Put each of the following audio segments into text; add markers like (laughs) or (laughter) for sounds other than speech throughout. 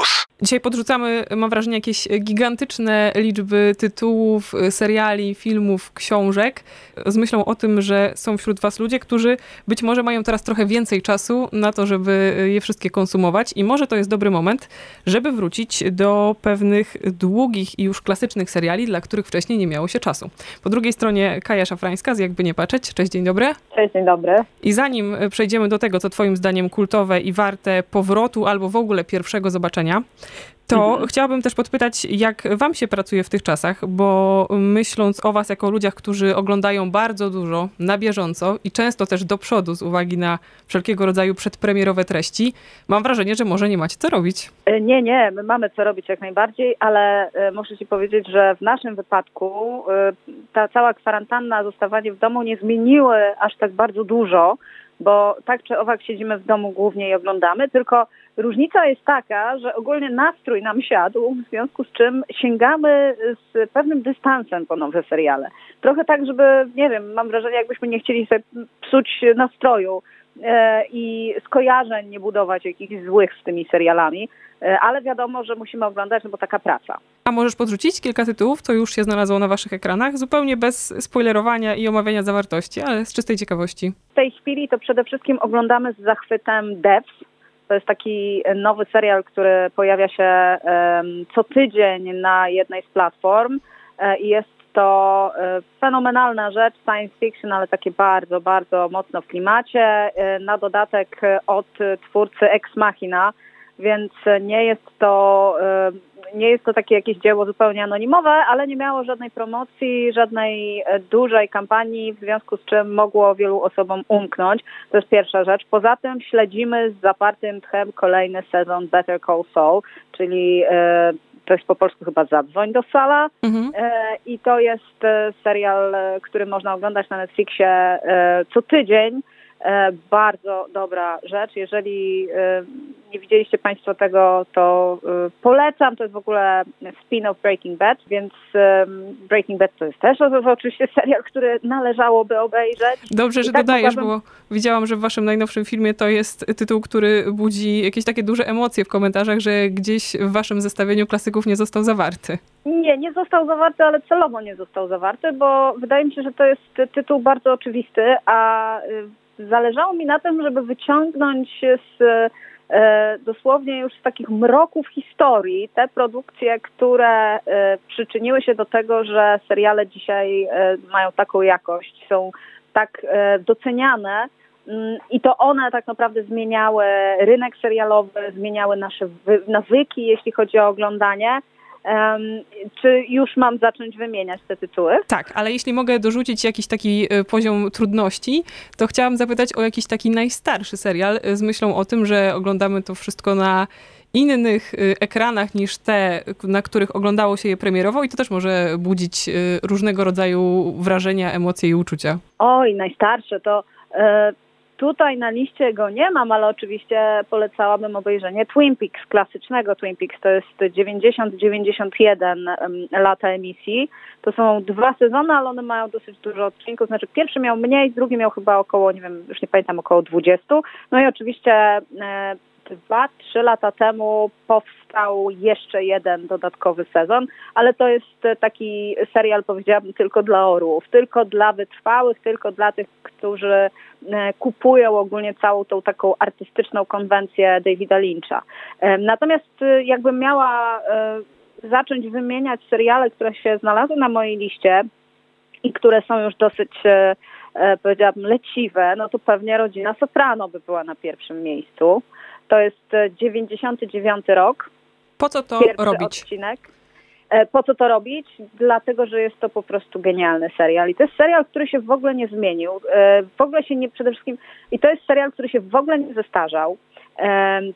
Campus. Dzisiaj podrzucamy, mam wrażenie, jakieś gigantyczne liczby tytułów, seriali, filmów, książek z myślą o tym, że są wśród Was ludzie, którzy być może mają teraz trochę więcej czasu na to, żeby je wszystkie konsumować i może to jest dobry moment, żeby wrócić do pewnych długich i już klasycznych seriali, dla których wcześniej nie miało się czasu. Po drugiej stronie Kaja Szafrańska z Jakby Nie Patrzeć. Cześć, dzień dobry. Cześć, dzień dobry. I zanim przejdziemy do tego, co Twoim zdaniem kultowe i warte powrotu albo w ogóle pierwszego zobaczenia, to mhm. chciałabym też podpytać, jak wam się pracuje w tych czasach, bo myśląc o was jako ludziach, którzy oglądają bardzo dużo na bieżąco i często też do przodu z uwagi na wszelkiego rodzaju przedpremierowe treści, mam wrażenie, że może nie macie co robić. E, nie, nie, my mamy co robić jak najbardziej, ale e, muszę ci powiedzieć, że w naszym wypadku e, ta cała kwarantanna, zostawanie w domu nie zmieniły aż tak bardzo dużo, bo tak czy owak siedzimy w domu głównie i oglądamy, tylko Różnica jest taka, że ogólnie nastrój nam siadł, w związku z czym sięgamy z pewnym dystansem po nowe seriale. Trochę tak, żeby, nie wiem, mam wrażenie, jakbyśmy nie chcieli sobie psuć nastroju i skojarzeń nie budować jakichś złych z tymi serialami, e, ale wiadomo, że musimy oglądać, no bo taka praca. A możesz podrzucić kilka tytułów, co już się znalazło na waszych ekranach, zupełnie bez spoilerowania i omawiania zawartości, ale z czystej ciekawości. W tej chwili to przede wszystkim oglądamy z zachwytem Devs, to jest taki nowy serial, który pojawia się co tydzień na jednej z platform e, i jest to e, fenomenalna rzecz, science fiction, ale takie bardzo, bardzo mocno w klimacie. E, na dodatek od twórcy Ex Machina, więc nie jest to nie jest to takie jakieś dzieło zupełnie anonimowe, ale nie miało żadnej promocji, żadnej e, dużej kampanii, w związku z czym mogło wielu osobom umknąć. To jest pierwsza rzecz. Poza tym śledzimy z zapartym tchem kolejny sezon Better Call Saul, czyli e, to jest po polsku chyba Zadzwoń do Sala mhm. E, i to jest serial, który można oglądać na Netflixie co tydzień. Bardzo dobra rzecz. Jeżeli nie widzieliście Państwo tego, to y, polecam. To jest w ogóle spin-off Breaking Bad, więc Breaking Bad to jest też oczywiście serial, który należałoby obejrzeć. Dobrze, że tak dodajesz, mogłabym... bo widziałam, że w Waszym najnowszym filmie to jest tytuł, który budzi jakieś takie duże emocje w komentarzach, że gdzieś w Waszym zestawieniu klasyków nie został zawarty. Nie, nie został zawarty, ale celowo nie został zawarty, bo wydaje mi się, że to jest tytuł bardzo oczywisty, a y, zależało mi na tym, żeby wyciągnąć z dosłownie już z takich mroków historii te produkcje, które e, przyczyniły się do tego, że seriale dzisiaj e, mają taką jakość, są tak doceniane mm, i to one tak naprawdę zmieniały rynek serialowy, zmieniały nasze nawyki, jeśli chodzi o oglądanie. Czy już mam zacząć wymieniać te tytuły? Tak, ale jeśli mogę dorzucić jakiś taki e, poziom trudności, to chciałam zapytać o jakiś taki najstarszy serial e, z myślą o tym, że oglądamy to wszystko na innych e, ekranach niż te, na których oglądało się je premierowo i to też może budzić różnego rodzaju wrażenia, emocje i uczucia. Oj, najstarsze to Tutaj na liście go nie mam, ale oczywiście polecałabym obejrzenie Twin Peaks, klasycznego Twin Peaks. To jest 90-91 lata emisji. To są dwa sezony, ale one mają dosyć dużo odcinków. Znaczy pierwszy miał mniej, drugi miał chyba około, nie wiem, już nie pamiętam, około 20. No i oczywiście e, dwa, trzy lata temu powstał jeszcze jeden dodatkowy sezon, ale to jest taki serial, powiedziałabym, tylko dla orłów, tylko dla wytrwałych, tylko dla tych, którzy e, kupują ogólnie całą tą taką artystyczną konwencję Davida Lyncha. E, natomiast e, jakbym miała zacząć wymieniać seriale, które się znalazły na mojej liście i które są już dosyć powiedziałabym leciwe, no to pewnie Rodzina Soprano by była na pierwszym miejscu. To jest 99 e, rok. Po co to robić? Odcinek. E, po co to robić? Dlatego, że jest to po prostu genialny serial. I to jest serial, który się w ogóle nie zmienił. E, w ogóle się nie, przede wszystkim, i to jest serial, który się w ogóle nie zestarzał.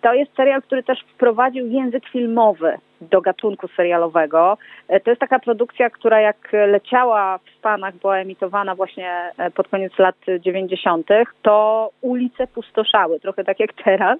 To jest serial, który też wprowadził język filmowy do gatunku serialowego. To jest taka produkcja, która jak leciała w Stanach, była emitowana właśnie pod koniec lat 90., to ulice pustoszały, trochę tak jak teraz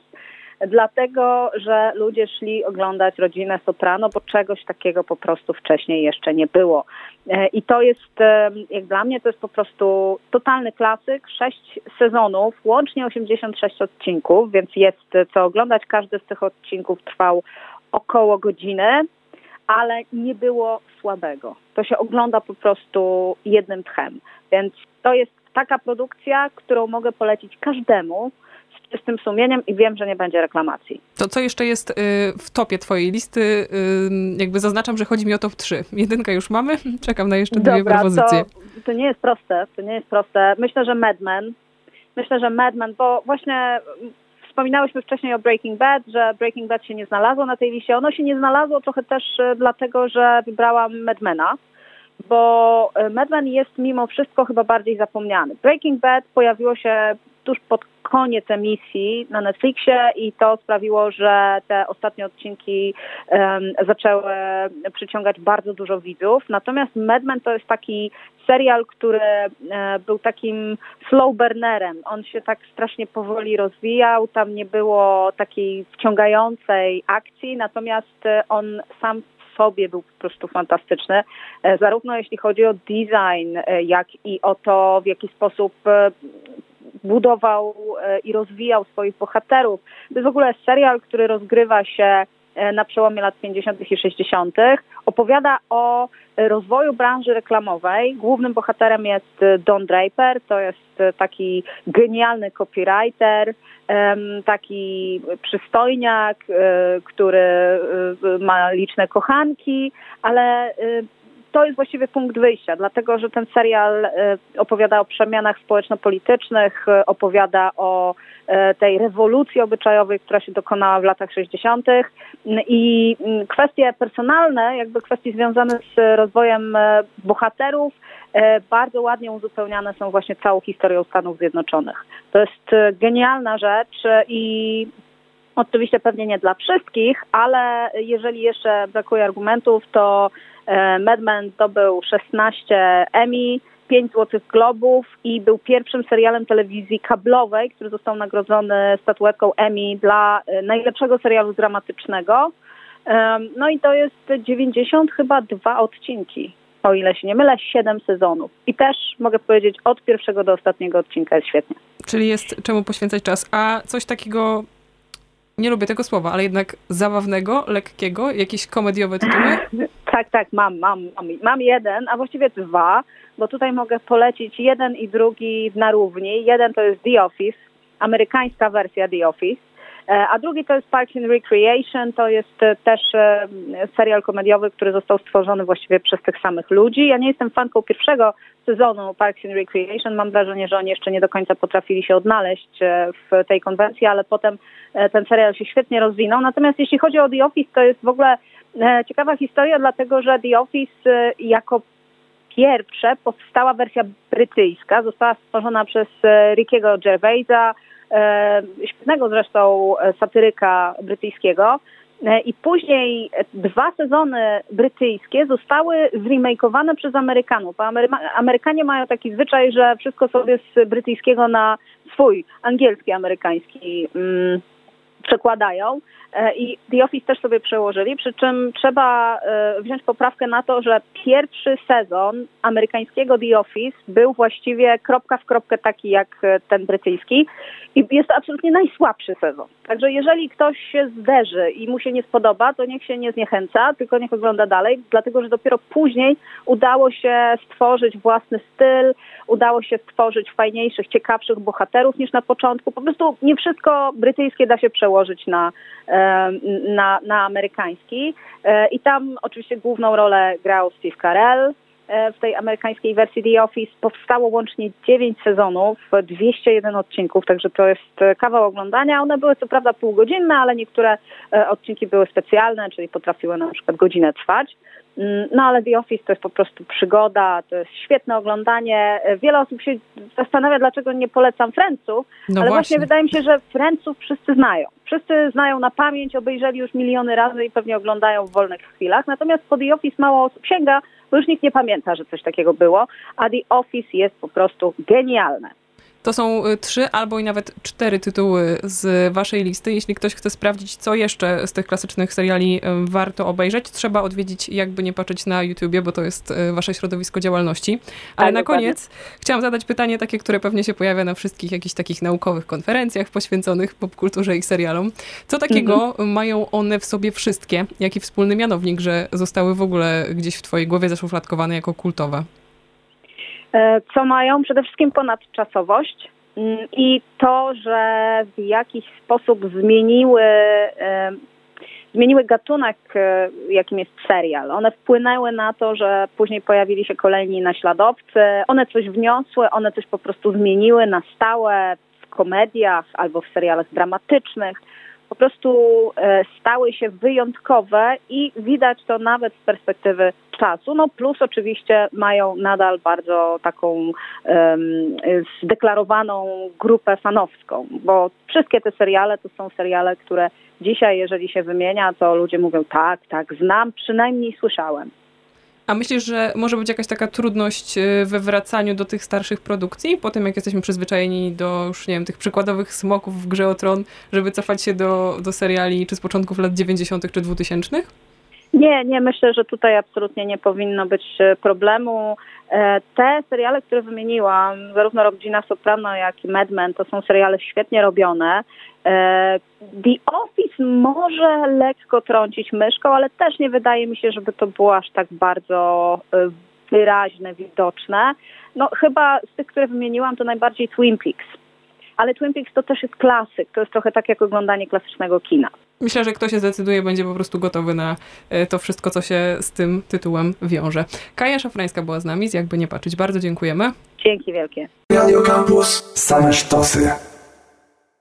dlatego że ludzie szli oglądać rodzinę Soprano, bo czegoś takiego po prostu wcześniej jeszcze nie było. E, I to jest, e, jak dla mnie, to jest po prostu totalny klasyk. Sześć sezonów, łącznie 86 odcinków, więc jest co oglądać. Każdy z tych odcinków trwał około godziny, ale nie było słabego. To się ogląda po prostu jednym tchem. Więc to jest taka produkcja, którą mogę polecić każdemu, z tym sumieniem i wiem, że nie będzie reklamacji. To co jeszcze jest y, w topie twojej listy? Y, jakby zaznaczam, że chodzi mi o top 3. Jedynkę już mamy, (laughs) czekam na jeszcze dwie Dobra, propozycje. To, to nie jest proste, to nie jest proste. Myślę, że Mad Men. Myślę, że Mad Men, bo właśnie wspominałyśmy wcześniej o Breaking Bad, że Breaking Bad się nie znalazło na tej liście. Ono się nie znalazło trochę też y, dlatego, że wybrałam Madmena bo Mad Men jest mimo wszystko chyba bardziej zapomniany. Breaking Bad pojawiło się tuż pod koniec emisji na Netflixie i to sprawiło, że te ostatnie odcinki um, zaczęły przyciągać bardzo dużo widzów. Natomiast Mad Men to jest taki serial, który e, był takim slow burnerem. On się tak strasznie powoli rozwijał, tam nie było takiej wciągającej akcji, natomiast on sam sobie był po prostu fantastyczny, e, zarówno jeśli chodzi o design, e, jak i o to, w jaki sposób budował e, i rozwijał swoich bohaterów. To jest w ogóle serial, który rozgrywa się na przełomie lat 50. i 60. Opowiada o rozwoju branży reklamowej. Głównym bohaterem jest Don Draper, to jest taki genialny copywriter, taki przystojniak, e, który ma liczne kochanki, ale to jest właściwie punkt wyjścia, dlatego że ten serial e, opowiada o przemianach społeczno-politycznych, e, opowiada o e, tej rewolucji obyczajowej, która się dokonała w latach 60. i mm, kwestie personalne, jakby kwestie związane z rozwojem bohaterów, bardzo ładnie uzupełniane są właśnie całą historią Stanów Zjednoczonych. To jest genialna rzecz i oczywiście pewnie nie dla wszystkich, ale jeżeli jeszcze brakuje argumentów, to E, Mad Men zdobył 16 Emmy, 5 Złotych Globów i był pierwszym serialem telewizji kablowej, który został nagrodzony statuetką Emmy dla e, najlepszego serialu dramatycznego. No i to jest 90 chyba dwa odcinki, o ile się nie mylę, 7 sezonów. I też mogę powiedzieć, od pierwszego do ostatniego odcinka jest świetnie. Czyli jest czemu poświęcać czas. A coś takiego nie lubię tego słowa, ale jednak zabawnego, lekkiego, jakieś komediowe tytuły? (laughs) Tak, tak, mam, mam, mam, mam jeden, a właściwie dwa, bo tutaj mogę polecić jeden i drugi na równi. Jeden to jest The Office, amerykańska wersja The Office, e, a drugi to jest Parks and Recreation, to jest e, też e, serial komediowy, który został stworzony właściwie przez tych samych ludzi. Ja nie jestem fanką pierwszego sezonu Parks and Recreation. Mam wrażenie, że oni jeszcze nie do końca potrafili się odnaleźć w tej konwencji, ale potem ten serial się świetnie rozwinął. Natomiast jeśli chodzi o The Office, to jest w ogóle ciekawa historia, dlatego że The Office jako pierwsze powstała wersja brytyjska, została stworzona przez e, Rickiego Gervaisa, świetnego zresztą satyryka brytyjskiego. I później dwa sezony brytyjskie zostały zremakeowane przez Amerykanów. Amerykanie mają taki zwyczaj, że wszystko sobie z brytyjskiego na swój angielski, amerykański mm, przekładają. E, i The Office też sobie przełożyli, przy czym trzeba e, wziąć poprawkę na to, że pierwszy sezon amerykańskiego The Office był właściwie kropka w kropkę taki jak e, ten brytyjski i jest to absolutnie najsłabszy sezon. Także jeżeli ktoś się zderzy i mu się nie spodoba, to niech się nie zniechęca, tylko niech ogląda dalej, dlatego że dopiero później udało się stworzyć własny styl, udało się stworzyć fajniejszych, ciekawszych bohaterów niż na początku. Po prostu nie wszystko brytyjskie da się przełożyć na, na, na amerykański. E, I tam oczywiście główną rolę grał Steve Carell. E, w tej amerykańskiej wersji The Office powstało łącznie 9 sezonów, 201 odcinków, także to jest kawał oglądania. One były co prawda półgodzinne, ale niektóre e, odcinki były specjalne, czyli potrafiły na przykład godzinę trwać. Mm, no ale The Office to jest po prostu przygoda, to jest świetne oglądanie. Wiele osób się zastanawia, dlaczego nie polecam Friendsów, no ale właśnie. właśnie wydaje mi się, że Friendsów wszyscy znają. Wszyscy znają na pamięć, obejrzeli już miliony razy i pewnie oglądają w wolnych chwilach. Natomiast po The Office mało osób sięga, bo już nikt nie pamięta, że coś takiego było, a The Office jest po prostu genialne. To są y, trzy albo i nawet cztery tytuły z waszej listy. Jeśli ktoś chce sprawdzić, co jeszcze z tych klasycznych seriali y, warto obejrzeć, trzeba odwiedzić jakby nie patrzeć na YouTubie, bo to jest y, wasze środowisko działalności. Ale tak, na dokładnie. koniec chciałam zadać pytanie takie, które pewnie się pojawia na wszystkich jakichś takich naukowych konferencjach poświęconych popkulturze i serialom. Co takiego mhm. mają one w sobie wszystkie? Jaki wspólny mianownik, że zostały w ogóle gdzieś w twojej głowie zaszufladkowane jako kultowe? E, co mają? Przede wszystkim ponadczasowość mm, i to, że w jakiś sposób zmieniły, e, zmieniły gatunek, e, jakim jest serial. One wpłynęły na to, że później pojawili się kolejni naśladowcy. One coś wniosły, one coś po prostu zmieniły na stałe w komediach albo w serialach dramatycznych po prostu e, stały się wyjątkowe i widać to nawet z perspektywy czasu. No plus oczywiście mają nadal bardzo taką um, zdeklarowaną grupę fanowską, bo wszystkie te seriale to są seriale, które dzisiaj, jeżeli się wymienia, to ludzie mówią tak, tak, znam, przynajmniej słyszałem. A myślisz, że może być jakaś taka trudność y, we wracaniu do tych starszych produkcji, po tym jak jesteśmy przyzwyczajeni do już, nie wiem, tych przykładowych smoków w grze o tron, żeby cofać się do, do seriali czy z początków lat 90. czy 2000? Nie, nie, myślę, że tutaj absolutnie nie powinno być e, problemu. E, te seriale, które wymieniłam, zarówno Rodzina Soprano, jak i Mad Men, to są seriale świetnie robione. E, The Office może lekko trącić myszką, ale też nie wydaje mi się, żeby to było aż tak bardzo wyraźne, widoczne. No chyba z tych, które wymieniłam, to najbardziej Twin Peaks. Ale Twin Peaks to też jest klasyk, to jest trochę tak jak oglądanie klasycznego kina. Myślę, że kto się zdecyduje, będzie po prostu gotowy na e, to wszystko, co się z tym tytułem wiąże. Kaja Szafrańska była z nami, z jakby nie patrzeć. Bardzo dziękujemy. Dzięki wielkie. Radio Campus, same sztosy.